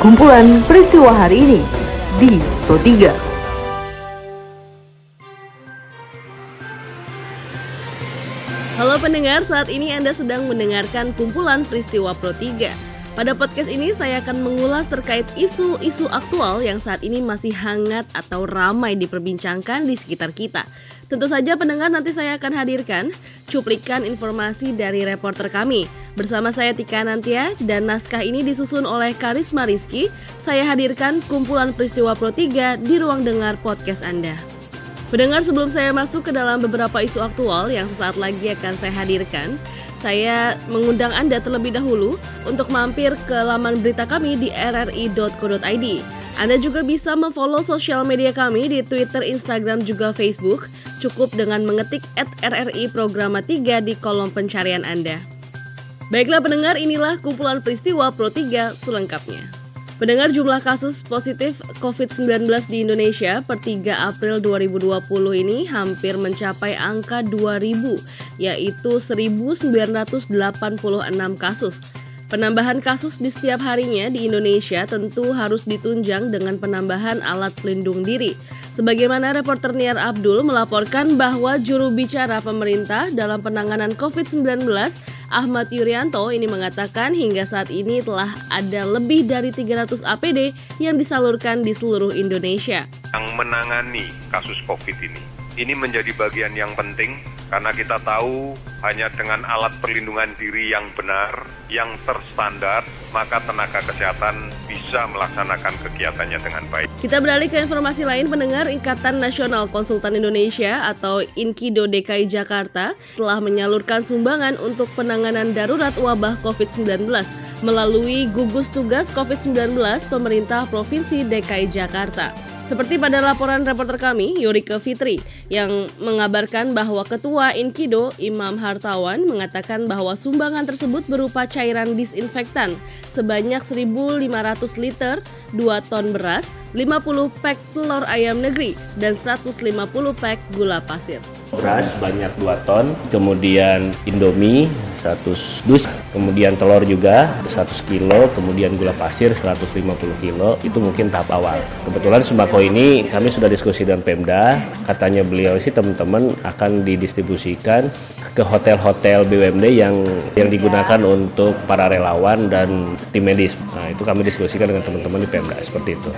kumpulan peristiwa hari ini di Pro 3. Halo pendengar, saat ini Anda sedang mendengarkan kumpulan peristiwa Pro 3. Pada podcast ini saya akan mengulas terkait isu-isu aktual yang saat ini masih hangat atau ramai diperbincangkan di sekitar kita. Tentu saja pendengar nanti saya akan hadirkan cuplikan informasi dari reporter kami. Bersama saya Tika Nantia dan naskah ini disusun oleh Karisma Rizky. Saya hadirkan kumpulan peristiwa Pro 3 di ruang dengar podcast Anda. Pendengar sebelum saya masuk ke dalam beberapa isu aktual yang sesaat lagi akan saya hadirkan, saya mengundang Anda terlebih dahulu untuk mampir ke laman berita kami di rri.co.id. Anda juga bisa memfollow sosial media kami di Twitter, Instagram, juga Facebook. Cukup dengan mengetik RRI Programa 3 di kolom pencarian Anda. Baiklah pendengar, inilah kumpulan peristiwa Pro 3 selengkapnya. Pendengar jumlah kasus positif COVID-19 di Indonesia per 3 April 2020 ini hampir mencapai angka 2000, yaitu 1986 kasus. Penambahan kasus di setiap harinya di Indonesia tentu harus ditunjang dengan penambahan alat pelindung diri. Sebagaimana reporter Niar Abdul melaporkan bahwa juru bicara pemerintah dalam penanganan COVID-19 Ahmad Yuryanto ini mengatakan hingga saat ini telah ada lebih dari 300 APD yang disalurkan di seluruh Indonesia. Yang menangani kasus COVID ini, ini menjadi bagian yang penting karena kita tahu hanya dengan alat perlindungan diri yang benar, yang terstandar, maka tenaga kesehatan bisa melaksanakan kegiatannya dengan baik. Kita beralih ke informasi lain, pendengar Ikatan Nasional Konsultan Indonesia atau Inkido DKI Jakarta telah menyalurkan sumbangan untuk penanganan darurat wabah COVID-19 melalui gugus tugas COVID-19 pemerintah Provinsi DKI Jakarta. Seperti pada laporan reporter kami, Yurika Fitri, yang mengabarkan bahwa Ketua Inkido, Imam Hartawan, mengatakan bahwa sumbangan tersebut berupa cairan disinfektan sebanyak 1.500 liter, 2 ton beras, 50 pack telur ayam negeri, dan 150 pack gula pasir. Beras banyak 2 ton, kemudian Indomie 100 dus, kemudian telur juga 100 kilo, kemudian gula pasir 150 kilo, itu mungkin tahap awal. Kebetulan sembako ini kami sudah diskusi dengan Pemda, katanya beliau sih teman-teman akan didistribusikan ke hotel-hotel BUMD yang yang digunakan untuk para relawan dan tim medis. Nah, itu kami diskusikan dengan teman-teman di Pemda seperti itu.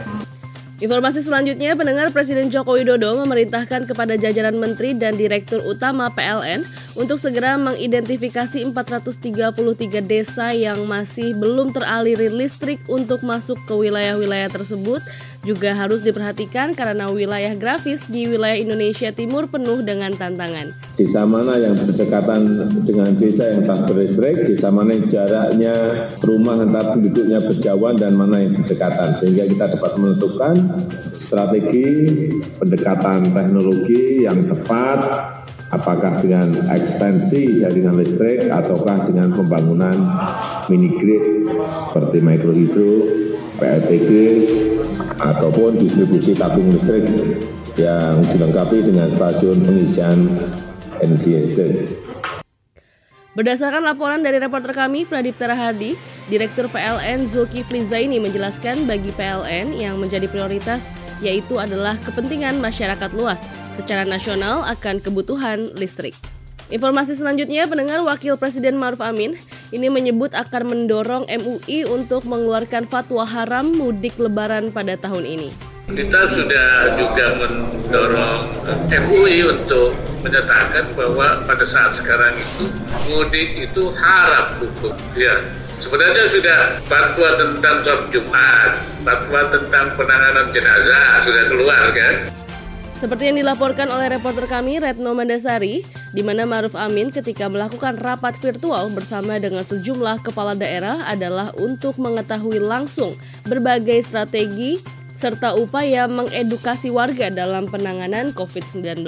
Informasi selanjutnya, pendengar Presiden Joko Widodo memerintahkan kepada jajaran menteri dan direktur utama PLN untuk segera mengidentifikasi 433 desa yang masih belum teraliri listrik untuk masuk ke wilayah-wilayah tersebut juga harus diperhatikan karena wilayah grafis di wilayah Indonesia Timur penuh dengan tantangan. Desa mana yang berdekatan dengan desa yang tak berlistrik, desa mana yang jaraknya rumah antar penduduknya berjauhan dan mana yang berdekatan. Sehingga kita dapat menentukan strategi pendekatan teknologi yang tepat apakah dengan ekstensi jaringan listrik ataukah dengan pembangunan mini grid seperti mikrohidro, PLTG, ataupun distribusi tabung listrik yang dilengkapi dengan stasiun pengisian energi listrik. Berdasarkan laporan dari reporter kami, Pradip Terahadi, Direktur PLN Zulkifli Zaini menjelaskan bagi PLN yang menjadi prioritas yaitu adalah kepentingan masyarakat luas secara nasional akan kebutuhan listrik. Informasi selanjutnya, pendengar Wakil Presiden Maruf Amin ini menyebut akan mendorong MUI untuk mengeluarkan fatwa haram mudik lebaran pada tahun ini. Kita sudah juga mendorong MUI untuk menyatakan bahwa pada saat sekarang itu mudik itu haram hukum. Ya, sebenarnya sudah fatwa tentang sholat Jumat, fatwa tentang penanganan jenazah sudah keluar kan. Seperti yang dilaporkan oleh reporter kami Retno Mandasari, di mana Maruf Amin ketika melakukan rapat virtual bersama dengan sejumlah kepala daerah adalah untuk mengetahui langsung berbagai strategi serta upaya mengedukasi warga dalam penanganan COVID-19.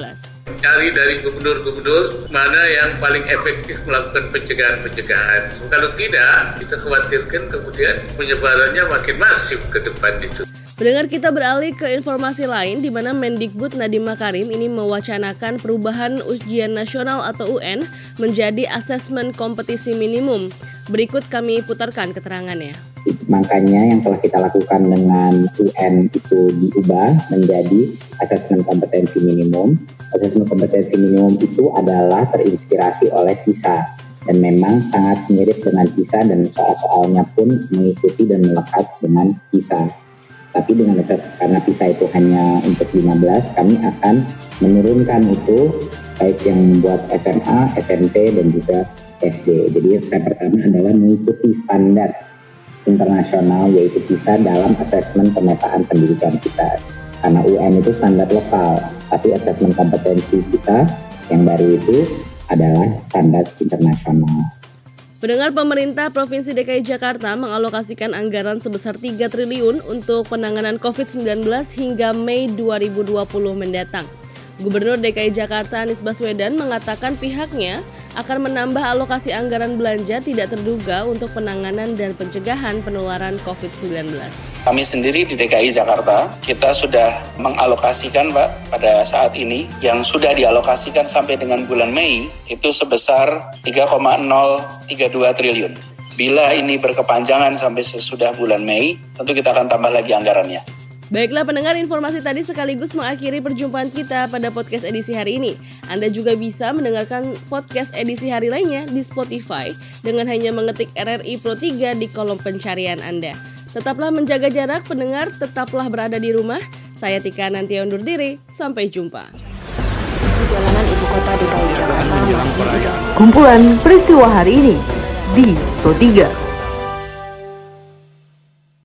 Cari dari gubernur-gubernur mana yang paling efektif melakukan pencegahan-pencegahan. Kalau tidak, kita khawatirkan kemudian penyebarannya makin masif ke depan itu. Pendengar kita beralih ke informasi lain di mana Mendikbud Nadiem Makarim ini mewacanakan perubahan ujian nasional atau UN menjadi asesmen kompetisi minimum. Berikut kami putarkan keterangannya. Makanya yang telah kita lakukan dengan UN itu diubah menjadi asesmen kompetensi minimum. Asesmen kompetensi minimum itu adalah terinspirasi oleh PISA dan memang sangat mirip dengan PISA dan soal-soalnya pun mengikuti dan melekat dengan PISA. Tapi dengan asas karena PISA itu hanya untuk 15, kami akan menurunkan itu baik yang membuat SMA, SMP dan juga SD. Jadi step pertama adalah mengikuti standar internasional yaitu PISA dalam asesmen pemetaan pendidikan kita. Karena UN itu standar lokal, tapi asesmen kompetensi kita yang baru itu adalah standar internasional. Pendengar pemerintah Provinsi DKI Jakarta mengalokasikan anggaran sebesar 3 triliun untuk penanganan COVID-19 hingga Mei 2020 mendatang. Gubernur DKI Jakarta Anies Baswedan mengatakan pihaknya akan menambah alokasi anggaran belanja tidak terduga untuk penanganan dan pencegahan penularan COVID-19. Kami sendiri di DKI Jakarta, kita sudah mengalokasikan Pak pada saat ini yang sudah dialokasikan sampai dengan bulan Mei itu sebesar 3,032 triliun. Bila ini berkepanjangan sampai sesudah bulan Mei, tentu kita akan tambah lagi anggarannya. Baiklah pendengar informasi tadi sekaligus mengakhiri perjumpaan kita pada podcast edisi hari ini. Anda juga bisa mendengarkan podcast edisi hari lainnya di Spotify dengan hanya mengetik RRI Pro 3 di kolom pencarian Anda. Tetaplah menjaga jarak pendengar, tetaplah berada di rumah. Saya Tika nanti undur diri, sampai jumpa. Sejalanan ibu kota DKI Jakarta masih Kumpulan peristiwa hari ini di Pro 3.